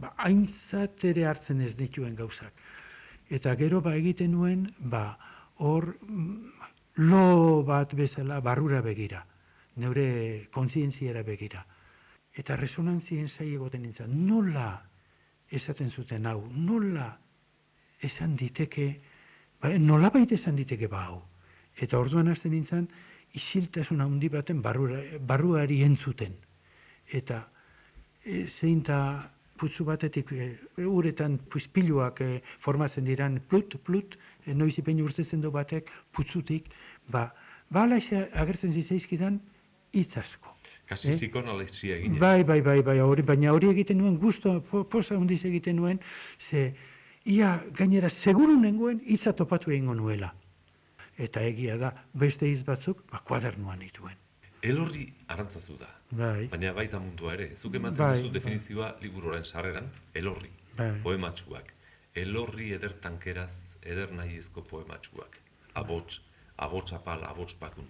ba, aintzat ere hartzen ez dituen gauzak. Eta gero ba egiten nuen, ba, hor mm, lo bat bezala barrura begira, neure kontzientziara begira. Eta resonantzien zai egoten nintzen, nola esaten zuten hau, nola esan diteke, ba, nolabait esan diteke ba hau. Eta orduan hasten nintzen, isiltasun handi baten barrura, barruari entzuten. Eta e, zein ta putzu batetik e, uretan puizpiluak e, formatzen diran plut, plut, e, noiz ipein urtetzen du batek, putzutik, ba, ba agertzen zizaizkidan hitz asko. Kasi eh? psikoanalizia egin. Bai, bai, bai, bai, hori, baina hori egiten nuen, gusto, posa hundiz egiten nuen, ze, ia gainera seguru nengoen hitza topatu egingo nuela. Eta egia da, beste hitz batzuk, ba, kuadernuan dituen. Elorri arantzazu da, bai. baina baita mundua ere. Zuk ematen bai, duzu bai. definizioa bai. liburuaren sarreran, elorri, bai. poematxuak. Elorri eder tankeraz, eder nahiezko poematxuak. Abots, abots apal, abots pakun.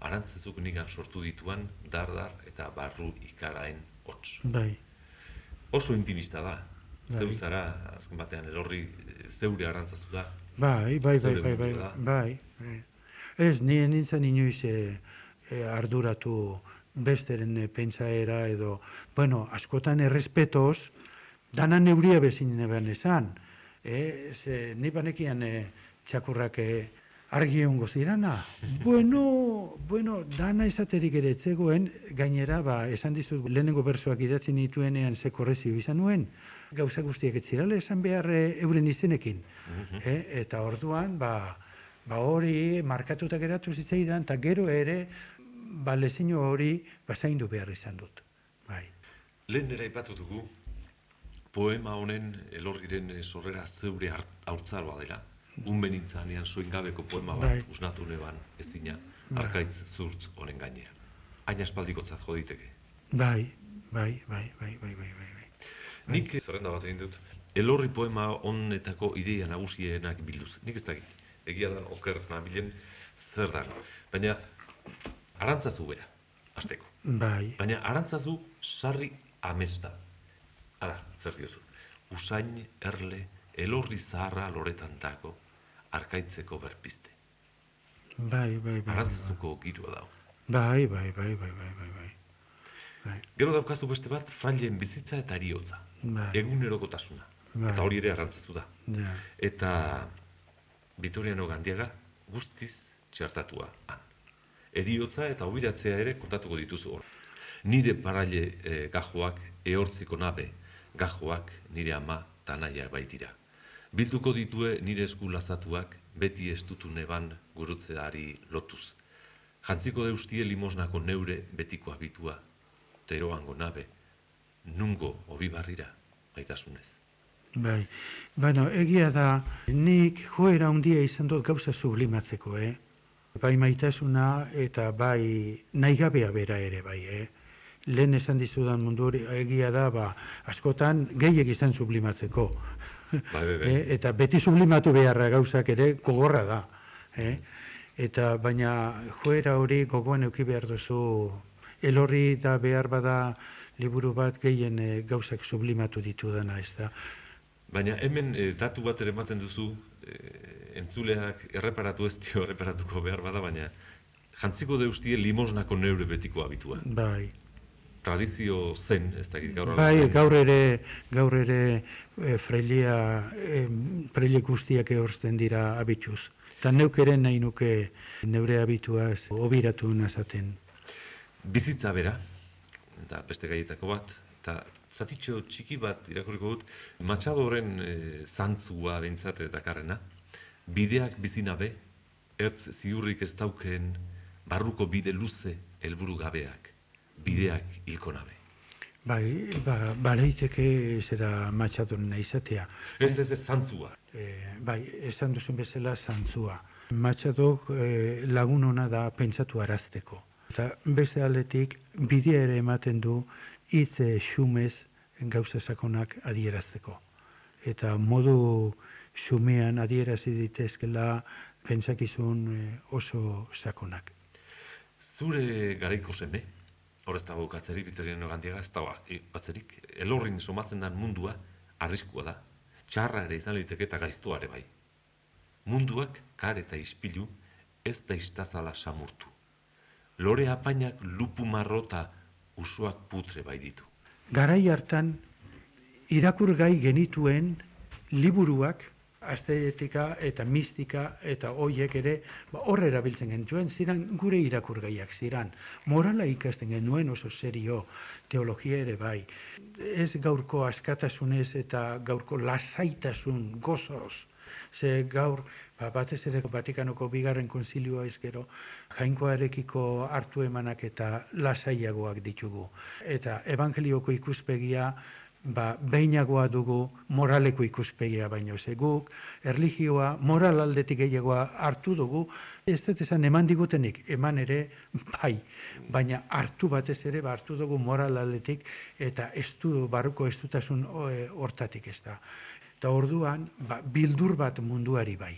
Arantzazuk nigan sortu dituan, dardar eta barru ikaraen hots. Bai. Oso intimista da. Bai. Zeu zara, azken batean, elorri zeure arantzazu da. Bai, bai, bai, bai, bai, bai, bai. Ez, nien nintzen inoiz, eh, e, arduratu besteren e, pentsaera edo, bueno, askotan errespetoz, dana neuria bezin nebean esan. E, ze, ni banekian e, txakurrak e, argi hongo zirana. bueno, bueno, dana esaterik ere etzegoen, gainera, ba, esan dizut, lehenengo bersoak idatzi nituenean ze korrezio izan nuen, gauza guztiak etzirale esan behar e, euren izenekin. Mhm. e, eta orduan, ba, ba hori markatuta geratu zitzaidan, eta gero ere, ba, lezino hori bazaindu behar izan dut. Bai. Lehen nera ipatu dugu, poema honen elorriren sorrera zeure haurtzaroa dela. Unben intzanean soin gabeko poema bat bai. usnatu neban ezina, bai. arkaitz zurtz honen gainean. Aina espaldiko jo diteke. Bai, bai, bai, bai, bai, bai, bai. Bai. Nik zerrenda bat egin dut, elorri poema honetako ideia nagusienak bilduz. Nik ez dakit, egia da oker nabilen zer da. Baina arantzazu bera, azteko. Bai. Baina arantzazu sarri amesta. Ara, zer diozu. Usain, erle, elorri zaharra loretan dago, arkaitzeko berpiste. Bai, bai, bai. Arantzazuko bai. girua dago. Bai, bai, bai, bai, bai, bai, bai. Bai. Gero daukazu beste bat, frailen bizitza eta ariotza. Bai. Egunerokotasuna. Bai. Eta hori ere arantzazu da. Ja. Eta Vitoriano Gandiaga guztiz txertatua han eriotza eta obiratzea ere kontatuko dituzu hor. Nire paraile e, gajoak ehortziko nabe, gajoak nire ama tanaia baitira. Bilduko ditue nire esku lazatuak beti estutu neban gurutzeari lotuz. Jantziko deustie limosnako neure betiko abitua, teroango nabe, nungo obi barrira, baitasunez. Bai, bueno, egia da, nik joera handia izan dut gauza sublimatzeko, eh? bai maitasuna eta bai naigabea bera ere bai, eh? Lehen esan dizudan mundu egia da, ba, askotan gehiek izan sublimatzeko. Bai, bai, bai. Eh? Eta beti sublimatu beharra gauzak ere gogorra da. Eh? Eta baina joera hori gogoan euki behar duzu elorri eta behar bada liburu bat gehien eh, gauzak sublimatu ditu dena, ez da. Baina hemen eh, datu bat ere ematen duzu, e, entzuleak erreparatu ez dio erreparatuko behar bada, baina jantziko deustie limosnako neure betiko abitua. Bai. Tradizio zen, ez da gaur Bai, gaur ere, gaur ere e, freilia, e, guztiak ehorzten dira abituz. Eta neuk ere nahi nuke neure abituaz obiratu nazaten. Bizitza bera, eta beste gaietako bat, eta zatitxo txiki bat irakurriko dut, Matxadoren e, zantzua behintzat dakarrena, bideak bizinabe, ertz ziurrik ez dauken, barruko bide luze helburu gabeak, bideak hilko nabe. Bai, ba, bareiteke zera matxadoren izatea. Ez, ez, ez, zantzua. E, bai, esan duzun bezala zantzua. Matxadok e, lagun hona da pentsatu arazteko. Eta beste aldetik, bidea ere ematen du, hitz xumez gauza sakonak adierazteko. Eta modu xumean adierazi ditezkela pentsakizun eh, oso sakonak. Zure garaiko zeme, hor ez dago katzerik, biterian gandiaga, ez dago batzerik, elorrin somatzen den mundua, arriskua da, txarra ere izan liteke eta gaiztua ere bai. Munduak, kar eta ispilu, ez da istazala samurtu. Lore apainak lupu marrota usuak putre bai ditu. Garai hartan irakurgai genituen liburuak asteetika eta mistika eta hoiek ere ba, hor erabiltzen genituen ziran gure irakurgaiak ziran. Morala ikasten genuen oso serio teologia ere bai. Ez gaurko askatasunez eta gaurko lasaitasun gozoz. Ze gaur ba, batez ere Vatikanoko bigarren konzilioa ezkero jainkoarekiko hartu emanak eta lasaiagoak ditugu. Eta evangelioko ikuspegia ba, beinagoa dugu moraleko ikuspegia baino ze guk erlijioa moral aldetik gehiagoa hartu dugu. Ez dut esan eman digutenik eman ere bai baina hartu batez ere ba, hartu dugu moral aldetik eta ez du barruko ez dutasun e, hortatik ez da eta orduan ba, bildur bat munduari bai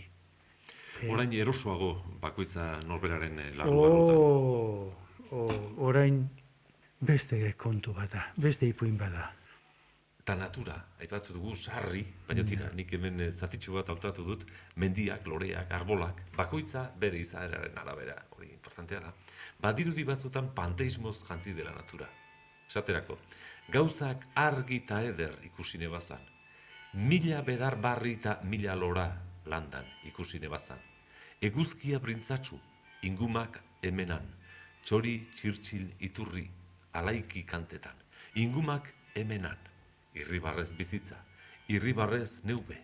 orain erosoago bakoitza norberaren e, larru oh, oh, orain beste kontu bada beste ipuin bada eta natura, aipatzu dugu sarri, baina tira, mm. nik hemen eh, zatitxu bat hautatu dut, mendiak, loreak, arbolak, bakoitza bere izaeraren arabera, hori importantea da, badirudi batzutan panteismoz jantzi dela natura. Esaterako, gauzak argi eta eder ikusi nebazan, mila bedar barri eta mila lora landan ikusi nebazan, eguzkia brintzatsu, ingumak hemenan, txori, txirtxil, iturri, alaiki kantetan, ingumak hemenan, irribarrez bizitza, irribarrez neube,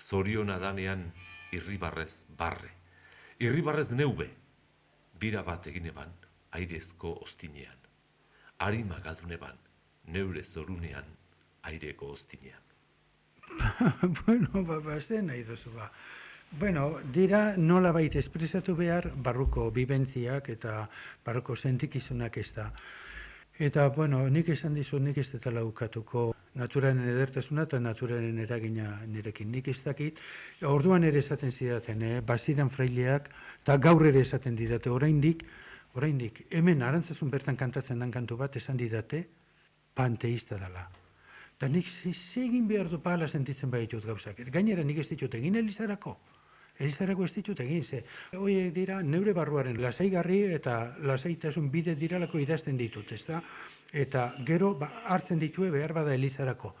zoriona danean irribarrez barre. Irribarrez neube, bira bat egin eban, airezko ostinean. Arima galdun eban, neure zorunean, aireko ostinean. bueno, ba, ba, zen nahi duzu ba. Bueno, dira nola baita espresatu behar barruko bibentziak eta barruko sentikizunak ez da. Eta, bueno, nik esan dizu, nik ez dut laukatuko naturaren edertasuna eta naturaren eragina nirekin. Nik ez dakit, orduan ere esaten zidaten, eh? baziran fraileak, eta gaur ere esaten didate, oraindik, oraindik, hemen arantzazun bertan kantatzen dan kantu bat, esan didate, panteista dela. Eta nik zegin behar du pala sentitzen baitut gauzak. Gainera nik ez ditut egin elizarako. Elizarako ez ditut egin, ze. Hoi dira, neure barruaren lasaigarri eta lasaitasun bide diralako idazten ditut, ez da? Eta gero, ba, hartzen ditue behar bada Elizarako.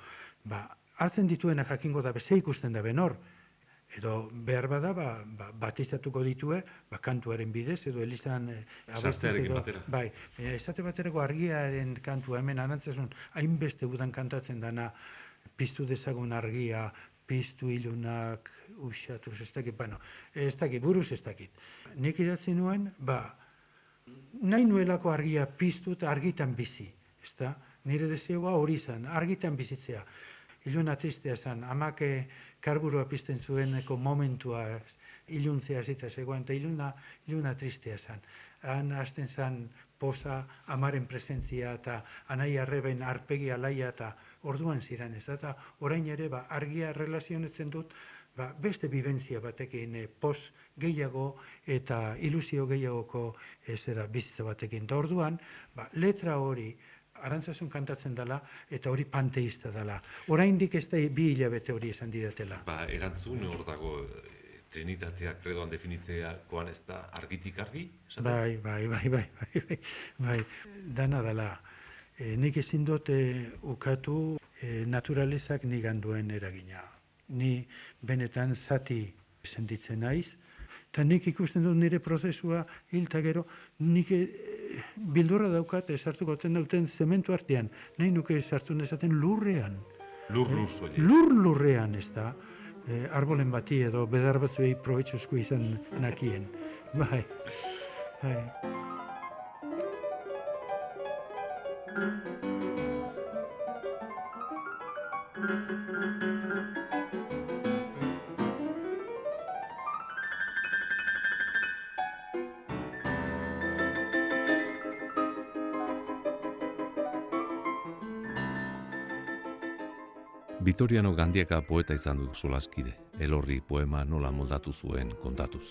Ba, hartzen dituena jakingo da beze ikusten da benor. Edo behar bada, ba, ba, batizatuko ditue, ba, kantuaren bidez, edo Elizan... E, edo, batera. Bai, esate baterako argiaren kantua hemen anantzazun, hainbeste udan kantatzen dana, piztu dezagun argia, piztu ilunak, usatu, ez dakit, bueno, ez dakit, buruz ez dakit. Nik idatzi nuen, ba, nahi nuelako argia piztu eta argitan bizi, ez da? Nire desioa hori izan, argitan bizitzea. Iluna tristea zen, amake karburua pizten zueneko momentua iluntzea zita zegoen, eta iluna, iluna tristea zen. Han hasten zen posa amaren presentzia eta anai arreben arpegi alaia eta orduan ziren ez eta orain ere ba, argia relazionetzen dut ba, beste bibentzia batekin e, pos gehiago eta ilusio gehiagoko ez era bizitza batekin. Da orduan, ba, letra hori arantzasun kantatzen dela eta hori panteista dela. Oraindik ez da bi hilabete hori esan didatela. Ba, erantzun hor dago eh, Trinitatea kredoan definitzea koan ez da argitik argi? Bai, bai, bai, bai, bai, bai, bai, dana dela. E, nik ezin dute ukatu e, naturalizak niganduen eragina. Ni benetan zati senditzen naiz, eta nik ikusten dut nire prozesua hilta gero, nik e, bildurra daukat esartuko ten duten zementu artean, nahi nuke esartu nezaten lurrean. Lur lur Lur lurrean ez da, e, arbolen bati edo bedar batzuei probetxuzko izan nakien. Bai, bai. Vitoriano Gandiaka poeta izan dut solaskide, elorri poema nola moldatu zuen kontatuz.